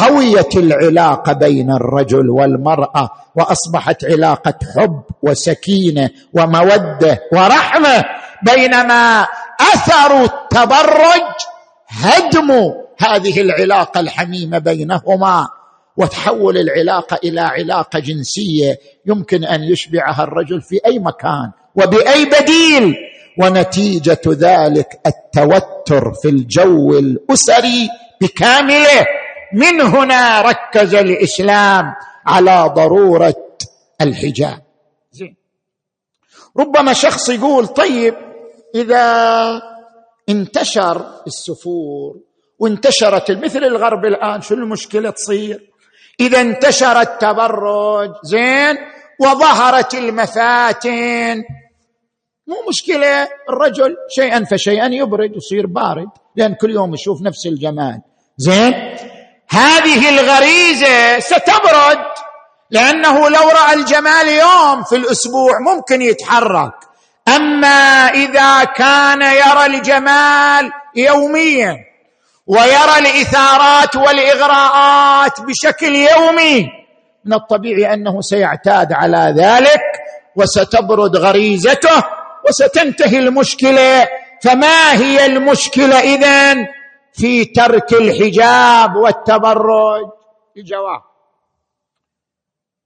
قويت العلاقه بين الرجل والمرأة وأصبحت علاقة حب وسكينة ومودة ورحمة بينما أثر التبرج هدم هذه العلاقة الحميمة بينهما وتحول العلاقة إلى علاقة جنسية يمكن أن يشبعها الرجل في أي مكان وبأي بديل ونتيجة ذلك التوتر في الجو الأسري بكامله. من هنا ركز الإسلام على ضرورة الحجاب. زين. ربما شخص يقول طيب إذا انتشر السفور وانتشرت مثل الغرب الآن شو المشكلة تصير؟ إذا انتشر التبرج زين وظهرت المفاتن. مو مشكلة الرجل شيئا فشيئا يبرد يصير بارد لأن كل يوم يشوف نفس الجمال. زين؟ هذه الغريزة ستبرد لأنه لو رأى الجمال يوم في الأسبوع ممكن يتحرك. أما إذا كان يرى الجمال يوميا ويرى الإثارات والإغراءات بشكل يومي من الطبيعي أنه سيعتاد على ذلك وستبرد غريزته وستنتهي المشكلة. فما هي المشكلة إذن؟ في ترك الحجاب والتبرج. الجواب.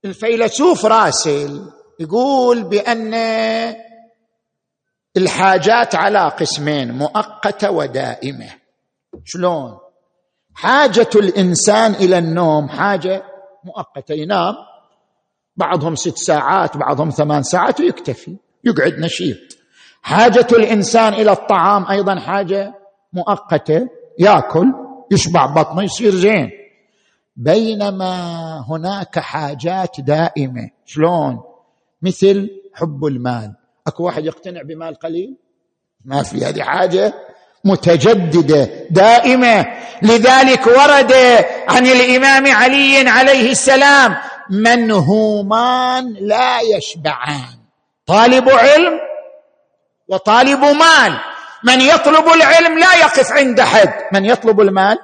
الفيلسوف راسل يقول بأن الحاجات على قسمين مؤقتة ودائمة. شلون؟ حاجة الإنسان إلى النوم حاجة مؤقتة. ينام بعضهم ست ساعات بعضهم ثمان ساعات ويكتفي يقعد نشيط. حاجة الإنسان إلى الطعام أيضا حاجة مؤقتة. ياكل يشبع بطنه يصير زين. بينما هناك حاجات دائمة. شلون؟ مثل حب المال. أكو واحد يقتنع بمال قليل؟ ما في. هذه حاجة متجددة دائمة. لذلك ورد عن الإمام علي عليه السلام منهومان لا يشبعان. طالب علم وطالب مال. من يطلب العلم لا يقف عند حد. من يطلب المال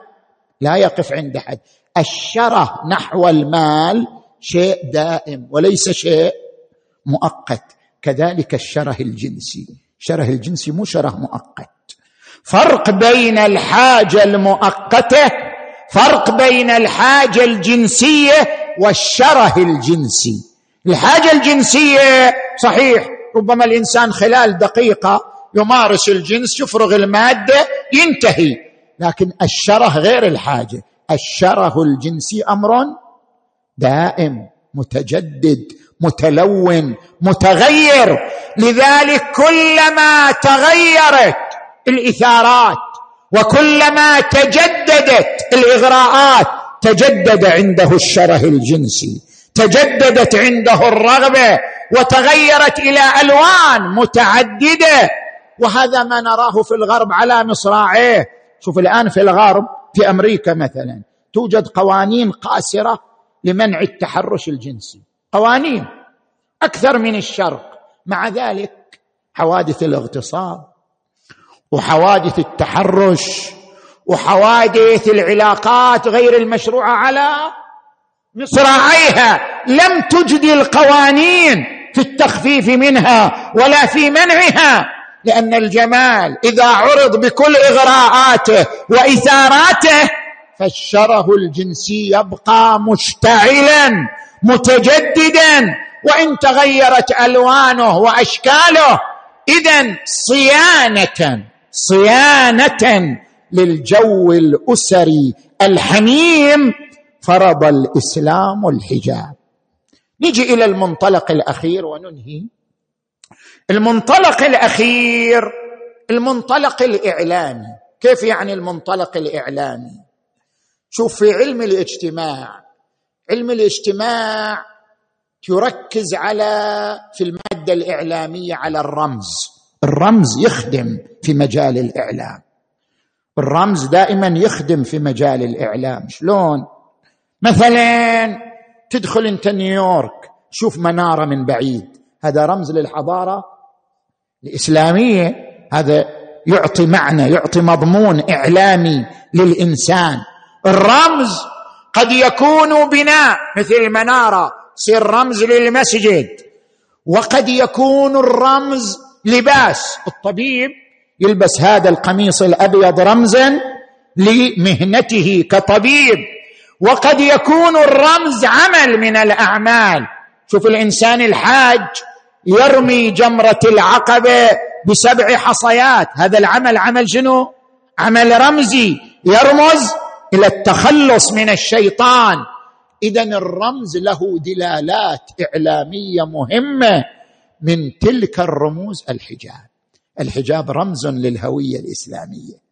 لا يقف عند حد. الشره نحو المال شيء دائم وليس شيء مؤقت. كذلك الشره الجنسي. شره الجنسي مو شره مؤقت. فرق بين الحاجة المؤقتة فرق بين الحاجة الجنسية والشره الجنسي. الحاجة الجنسية صحيح ربما الإنسان خلال دقيقة يمارس الجنس يفرغ المادة ينتهي. لكن الشره غير الحاجة. الشره الجنسي أمر دائم متجدد متلون متغير. لذلك كلما تغيرت الإثارات وكلما تجددت الإغراءات تجدد عنده الشره الجنسي. تجددت عنده الرغبة وتغيرت إلى ألوان متعددة. وهذا ما نراه في الغرب على مصراعيه. شوف الآن في الغرب في أمريكا مثلا توجد قوانين قاسرة لمنع التحرش الجنسي. قوانين أكثر من الشرق. مع ذلك حوادث الاغتصاب وحوادث التحرش وحوادث العلاقات غير المشروعة على مصراعيها. لم تجد القوانين في التخفيف منها ولا في منعها. لأن الجمال إذا عرض بكل إغراءاته وإثاراته فالشره الجنسي يبقى مشتعلا متجددا وإن تغيرت ألوانه وأشكاله اذا صيانة صيانة للجو الأسري الحميم فرض الإسلام الحجاب. نجي إلى المنطلق الأخير وننهي. المنطلق الأخير المنطلق الإعلامي. كيف يعني المنطلق الإعلامي؟ شوف في علم الاجتماع علم الاجتماع يركز على في المادة الإعلامية على الرمز. الرمز يخدم في مجال الإعلام. الرمز دائما يخدم في مجال الإعلام. شلون؟ مثلا تدخل أنت نيويورك شوف منارة من بعيد. هذا رمز للحضارة؟ الإسلامية هذا يعطي معنى يعطي مضمون إعلامي للإنسان. الرمز قد يكون بناء مثل المنارة يصير رمز للمسجد. وقد يكون الرمز لباس الطبيب يلبس هذا القميص الأبيض رمزا لمهنته كطبيب. وقد يكون الرمز عمل من الأعمال. شوف الإنسان الحاج يرمي جمرة العقبه بسبع حصيات. هذا العمل عمل شنو؟ عمل رمزي يرمز إلى التخلص من الشيطان. اذا الرمز له دلالات إعلامية مهمة من تلك الرموز. الحجاب. الحجاب رمز للهوية الإسلامية.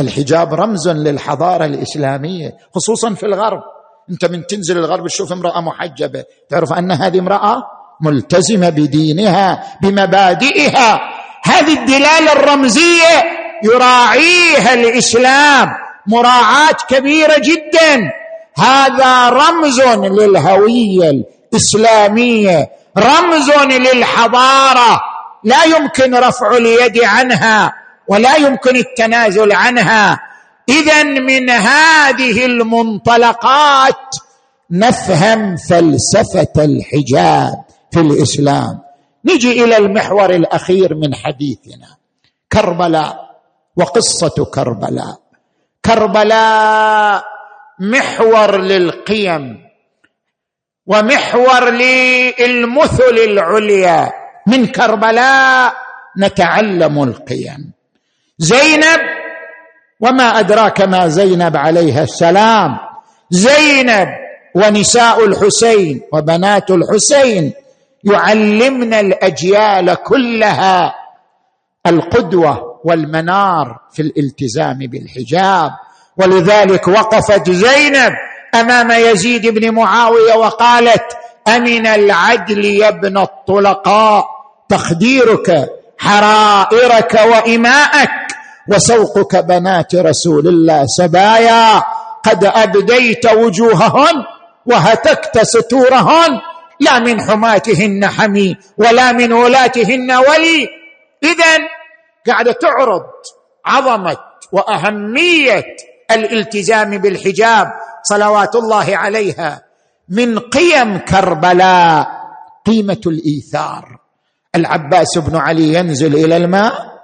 الحجاب رمز للحضارة الإسلامية خصوصا في الغرب. أنت من تنزل الغرب تشوف امرأة محجبة تعرف أن هذه امرأة ملتزمه بدينها بمبادئها. هذه الدلالة الرمزية يراعيها الإسلام. مراعاة كبيرة جدا. هذا رمز للهوية الإسلامية رمز للحضارة. لا يمكن رفع اليد عنها ولا يمكن التنازل عنها. اذا من هذه المنطلقات نفهم فلسفة الحجاب. في الإسلام. نجي إلى المحور الأخير من حديثنا. كربلاء وقصة كربلاء. كربلاء محور للقيم ومحور للمثل العليا. من كربلاء نتعلم القيم. زينب وما أدراك ما زينب عليها السلام. زينب ونساء الحسين وبنات الحسين يعلمنا الأجيال كلها القدوة والمنار في الالتزام بالحجاب. ولذلك وقفت زينب أمام يزيد بن معاوية وقالت أمن العدل يا ابن الطلقاء تخديرك حرائرك وإماءك وسوقك بنات رسول الله سبايا قد أبديت وجوههن وهتكت ستورهن. لا من حماتهن حمي ولا من ولاتهن ولي. اذا قاعدة تعرض عظمة وأهمية الالتزام بالحجاب صلوات الله عليها من قيم كربلاء قيمة الإيثار. العباس بن علي ينزل إلى الماء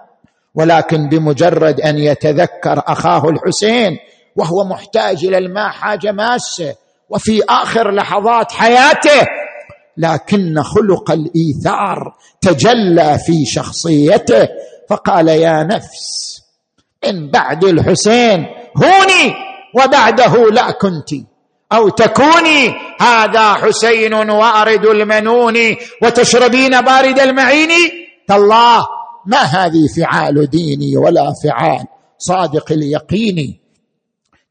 ولكن بمجرد أن يتذكر أخاه الحسين وهو محتاج إلى الماء حاجة ماسة وفي آخر لحظات حياته لكن خلق الإيثار تجلى في شخصيته. فقال يا نفس من بعد الحسين هوني وبعده لا كنت أو تكوني هذا حسين وأرد المنون وتشربين بارد المعين؟ تالله ما هذه فعال ديني ولا فعال صادق اليقين؟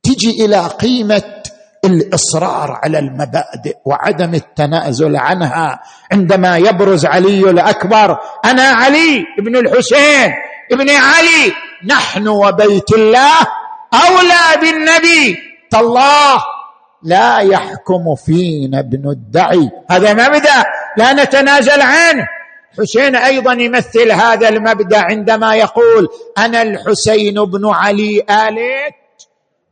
تجي إلى قيمة الإصرار على المبادئ وعدم التنازل عنها. عندما يبرز علي الأكبر أنا علي ابن الحسين ابن علي نحن وبيت الله أولى بالنبي. تالله لا يحكم فينا ابن الدعي. هذا مبدأ لا نتنازل عنه. حسين أيضا يمثل هذا المبدأ عندما يقول أنا الحسين بن علي آليت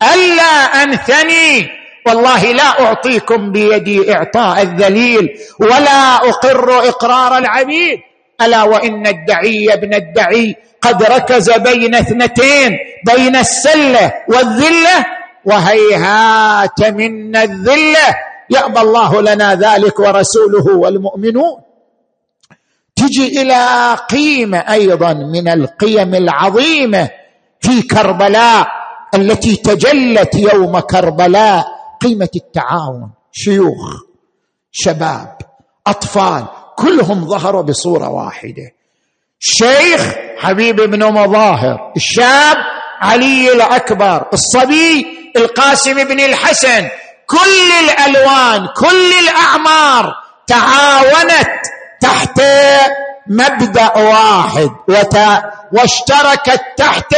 ألا أنثني. والله لا أعطيكم بيدي إعطاء الذليل ولا أقر إقرار العبيد. ألا وإن الدعي ابن الدعي قد ركز بين اثنتين بين السلة والذلة وهيهات منا الذلة. يأبى الله لنا ذلك ورسوله والمؤمنون. تجي إلى قيمه أيضا من القيم العظيمة في كربلاء التي تجلت يوم كربلاء. قيمة التعاون. شيوخ شباب أطفال كلهم ظهروا بصورة واحدة. الشيخ حبيب بن مظاهر الشاب علي الأكبر الصبي القاسم بن الحسن. كل الألوان كل الأعمار تعاونت تحت مبدأ واحد. وت... واشتركت تحت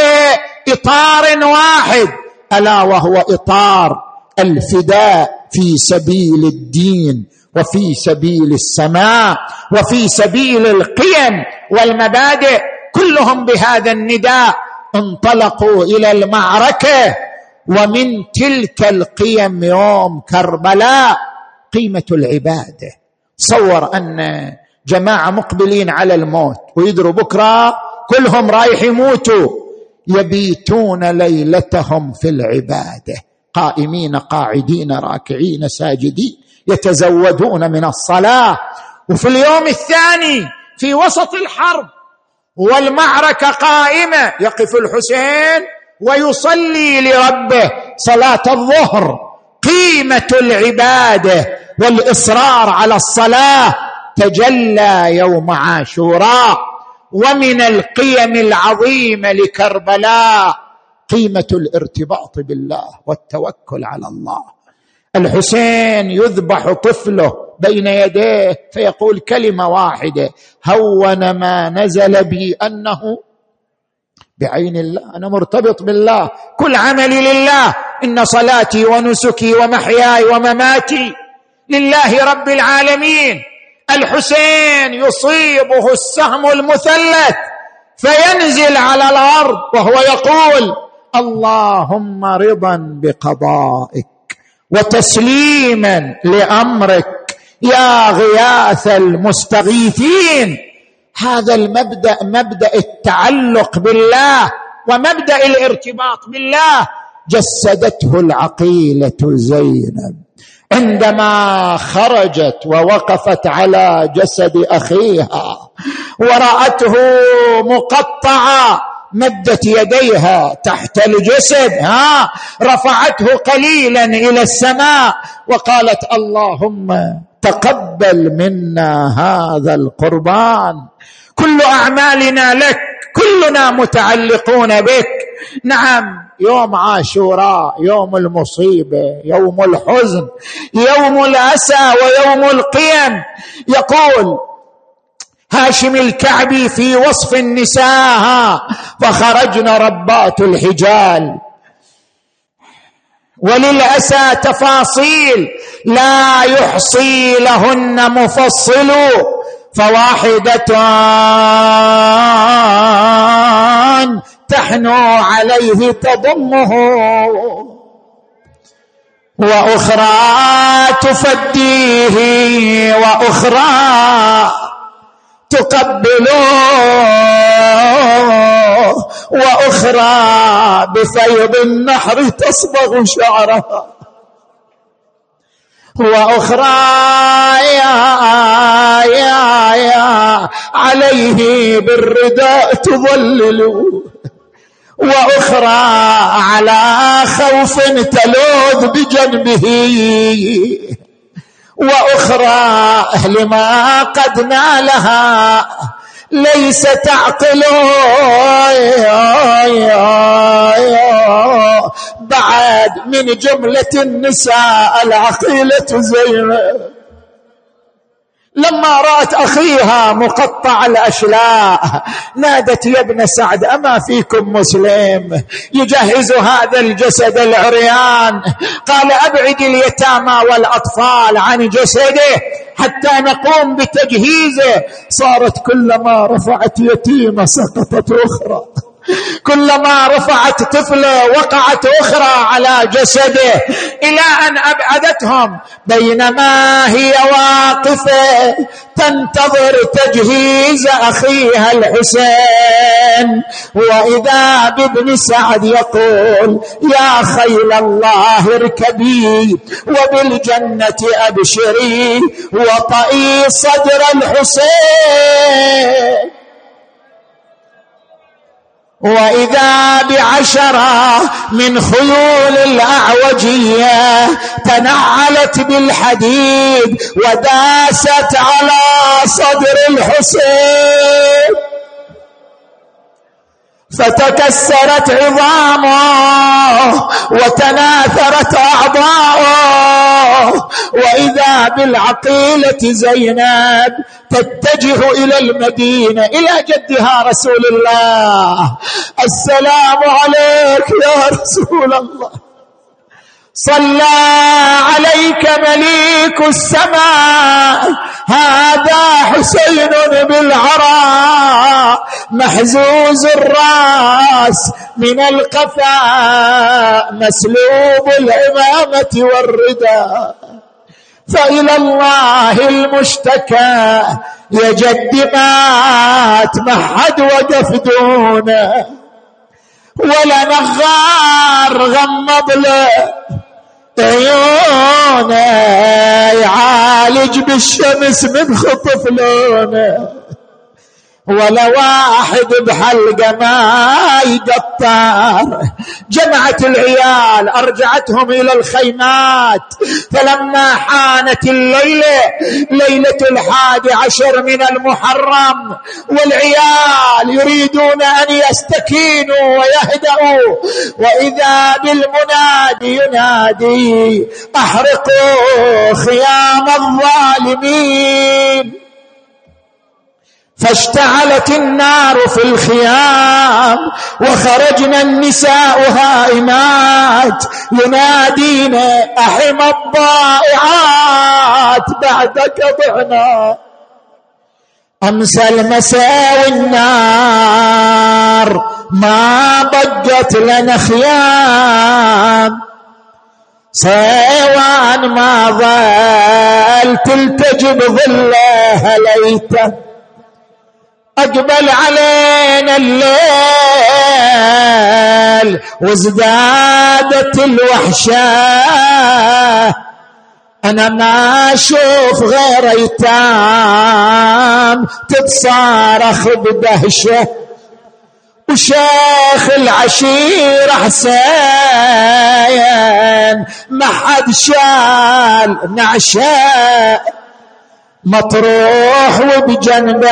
إطار واحد. ألا وهو إطار الفداء في سبيل الدين وفي سبيل السماء وفي سبيل القيم والمبادئ كلهم بهذا النداء انطلقوا إلى المعركة ومن تلك القيم يوم كربلاء قيمة العبادة. تصور أن جماعة مقبلين على الموت ويدروا بكرة كلهم رايح يموتوا. يبيتون ليلتهم في العبادة. قائمين قاعدين راكعين ساجدين يتزودون من الصلاة. وفي اليوم الثاني في وسط الحرب والمعركة قائمة يقف الحسين ويصلي لربه صلاة الظهر. قيمة العبادة والإصرار على الصلاة. تجلى يوم عاشوراء. ومن القيم العظيمة لكربلاء قيمة الارتباط بالله والتوكل على الله. الحسين يذبح طفله بين يديه فيقول كلمة واحدة هون ما نزل بي أنه بعين الله. أنا مرتبط بالله. كل عملي لله. إن صلاتي ونسكي ومحياي ومماتي لله رب العالمين. الحسين يصيبه السهم المثلث فينزل على الأرض وهو يقول اللهم رضا بقضائك وتسليما لأمرك يا غياث المستغيثين. هذا المبدأ مبدأ التعلق بالله ومبدأ الارتباط بالله. جسدته العقيلة زينب عندما خرجت ووقفت على جسد أخيها ورأته مقطعا مدت يديها تحت الجسد ها رفعته قليلا إلى السماء وقالت اللهم تقبل منا هذا القربان. كل أعمالنا لك كلنا متعلقون بك. نعم يوم عاشوراء يوم المصيبة يوم الحزن يوم الاسى ويوم القيم. يقول هاشم الكعبي في وصف النساء فخرجن ربات الحجال. وللأسى تفاصيل لا يحصي لهن مفصل فواحده تحنو عليه تضمه. وأخرى تفديه وأخرى تقبله وأخرى بفيض النحر تصبغ شعرها وأخرى يا يا يا عليه بالرداء تظلل وأخرى على خوف تلوذ بجنبه وأخرى لما قد نالها ليس تعقل بعد من جملة النساء العقيلة زينب. لما رأت أخيها مقطع الأشلاء نادت يا ابن سعد أما فيكم مسلم؟ يجهز هذا الجسد العريان. قال أبعد اليتامى والأطفال عن جسده حتى نقوم بتجهيزه. صارت كلما رفعت يتيمة سقطت أخرى. كلما رفعت طفله وقعت أخرى على جسده إلى أن أبعدتهم بينما هي واقفة تنتظر تجهيز أخيها الحسين. وإذا بابن سعد يقول يا خيل الله اركبي وبالجنة أبشري وطئي صدر الحسين. وإذا بعشرة من خيول الأعوجية تنعلت بالحديد وداست على صدر الحسين فتكسرت عظامه وتناثرت أعضاؤه. وإذا بالعقيلة زينب تتجه إلى المدينة إلى جدها رسول الله. السلام عليك يا رسول الله. صلى عليك مليك السماء هذا حسين بالعراء محزوز الراس من القفا مسلوب الامامه والرداء. فإلى الله المشتكى يا جد مات ما حد وقف دونه ولا نغار غمض له عيونه يعالج بالشمس من خطف لونه. ولا واحد بحلقه ما يقطر. جمعت العيال أرجعتهم إلى الخيمات. فلما حانت الليلة ليلة الحادي عشر من المحرم والعيال يريدون أن يستكينوا ويهدأوا. وإذا بالمنادي ينادي أحرقوا خيام الظالمين. فاشتعلت النار في الخيام وخرجنا النساء هائمات ينادين أحم الضائعات بعدك ضعنا. أمسى المساء والنار ما بقت لنا خيام. صيوان ما ظل تلتجب ظله ليته. أقبل علينا الليل وازدادت الوحشة أنا ما أشوف غير أيتام تتصارخ بدهشة. وشيخ العشيرة حسين ما حد شال نعشاء. مطروح وبجنبه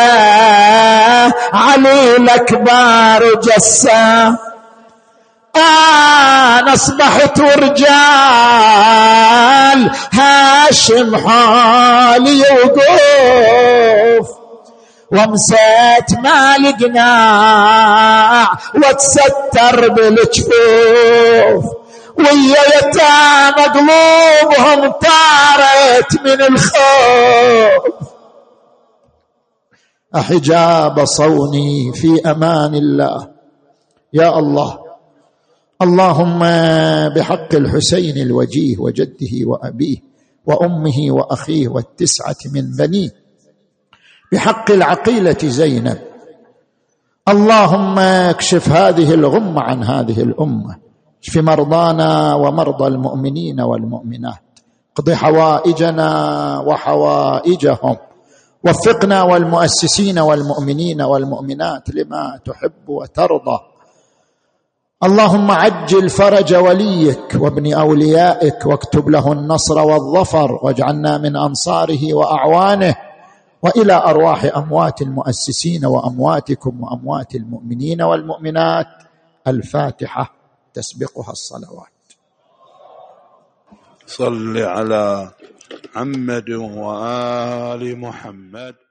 علي الأكبر جسا. أنا أصبحت ورجال هاشم حالي وقوف. ومسيت ما لقناع وتستر بالجفوف. ويا يتامى قلوبهم طارت من الخوف. أحجاب صوني في أمان الله. يا الله. اللهم بحق الحسين الوجيه وجده وأبيه وأمه وأخيه والتسعة من بنيه. بحق العقيلة زينب. اللهم اكشف هذه الغمة عن هذه الأمة. اشف مرضانا ومرضى المؤمنين والمؤمنات. اقض حوائجنا وحوائجهم. وفقنا والمؤسسين والمؤمنين والمؤمنات لما تحب وترضى. اللهم عجل فرج وليك وابن أوليائك واكتب له النصر والظفر واجعلنا من أنصاره وأعوانه وإلى أرواح أموات المؤسسين وأمواتكم وأموات المؤمنين والمؤمنات. الفاتحة. تسبقها الصلوات. صل على محمد وآل محمد.